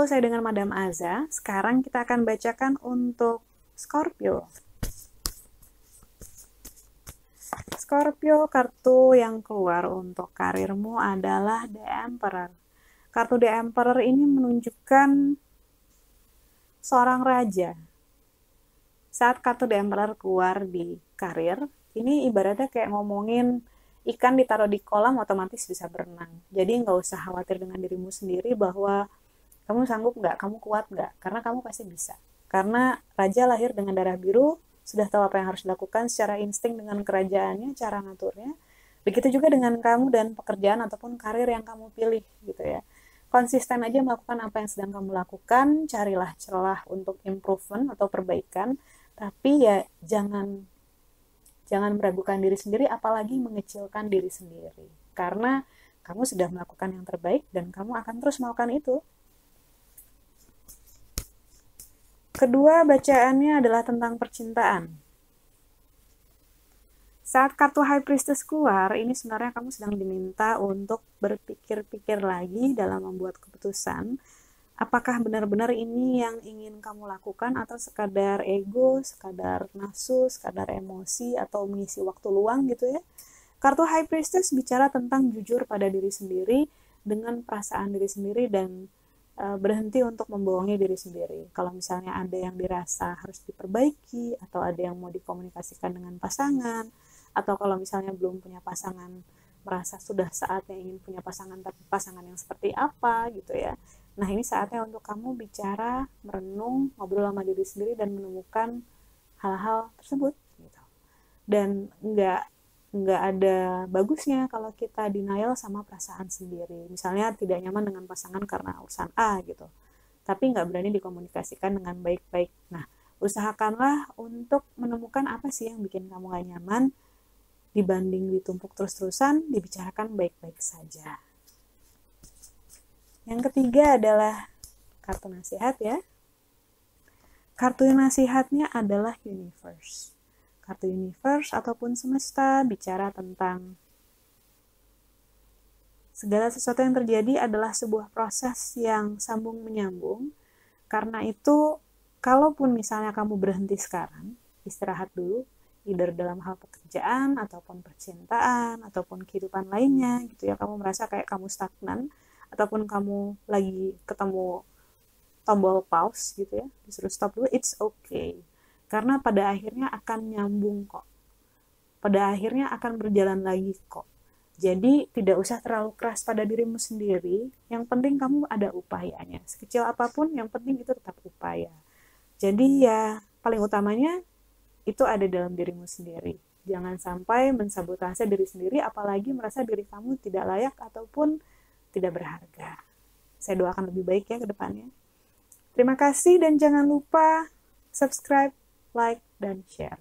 Halo, saya dengan Madam Aza. Sekarang kita akan bacakan untuk Scorpio. Scorpio, kartu yang keluar untuk karirmu adalah The Emperor. Kartu The Emperor ini menunjukkan seorang raja. Saat kartu The Emperor keluar di karir, ini ibaratnya kayak ngomongin ikan ditaruh di kolam otomatis bisa berenang. Jadi nggak usah khawatir dengan dirimu sendiri bahwa kamu sanggup nggak, kamu kuat nggak, karena kamu pasti bisa. Karena raja lahir dengan darah biru, sudah tahu apa yang harus dilakukan secara insting dengan kerajaannya, cara ngaturnya. Begitu juga dengan kamu dan pekerjaan ataupun karir yang kamu pilih gitu ya konsisten aja melakukan apa yang sedang kamu lakukan, carilah celah untuk improvement atau perbaikan, tapi ya jangan jangan meragukan diri sendiri apalagi mengecilkan diri sendiri. Karena kamu sudah melakukan yang terbaik dan kamu akan terus melakukan itu. Kedua bacaannya adalah tentang percintaan. Saat kartu High Priestess keluar, ini sebenarnya kamu sedang diminta untuk berpikir-pikir lagi dalam membuat keputusan. Apakah benar-benar ini yang ingin kamu lakukan atau sekadar ego, sekadar nafsu, sekadar emosi atau mengisi waktu luang gitu ya. Kartu High Priestess bicara tentang jujur pada diri sendiri dengan perasaan diri sendiri dan e, berhenti untuk membohongi diri sendiri. Kalau misalnya ada yang dirasa harus diperbaiki atau ada yang mau dikomunikasikan dengan pasangan, atau kalau misalnya belum punya pasangan merasa sudah saatnya ingin punya pasangan tapi pasangan yang seperti apa gitu ya nah ini saatnya untuk kamu bicara merenung ngobrol sama diri sendiri dan menemukan hal-hal tersebut gitu dan nggak nggak ada bagusnya kalau kita denial sama perasaan sendiri misalnya tidak nyaman dengan pasangan karena urusan A gitu tapi nggak berani dikomunikasikan dengan baik-baik nah usahakanlah untuk menemukan apa sih yang bikin kamu gak nyaman dibanding ditumpuk terus-terusan, dibicarakan baik-baik saja. Yang ketiga adalah kartu nasihat ya. Kartu nasihatnya adalah universe. Kartu universe ataupun semesta bicara tentang segala sesuatu yang terjadi adalah sebuah proses yang sambung menyambung. Karena itu, kalaupun misalnya kamu berhenti sekarang, istirahat dulu, either dalam hal pekerjaan ataupun percintaan ataupun kehidupan lainnya gitu ya kamu merasa kayak kamu stagnan ataupun kamu lagi ketemu tombol pause gitu ya disuruh stop dulu it's okay karena pada akhirnya akan nyambung kok pada akhirnya akan berjalan lagi kok jadi tidak usah terlalu keras pada dirimu sendiri yang penting kamu ada upayanya sekecil apa pun yang penting itu tetap upaya jadi ya paling utamanya itu ada dalam dirimu sendiri. Jangan sampai mensabotase diri sendiri, apalagi merasa diri kamu tidak layak ataupun tidak berharga. Saya doakan lebih baik ya ke depannya. Terima kasih dan jangan lupa subscribe, like, dan share.